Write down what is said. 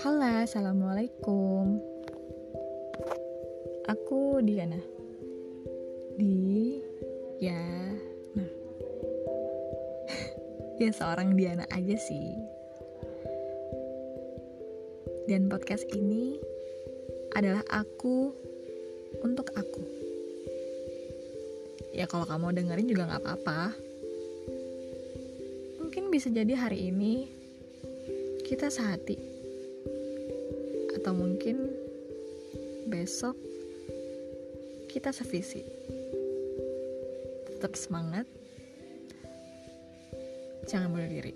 Halo, assalamualaikum. Aku Diana. Di ya, nah, ya seorang Diana aja sih. Dan podcast ini adalah aku untuk aku. Ya kalau kamu dengerin juga nggak apa-apa. Mungkin bisa jadi hari ini kita sehati atau mungkin besok kita sevisi. Tetap semangat, jangan bunuh diri.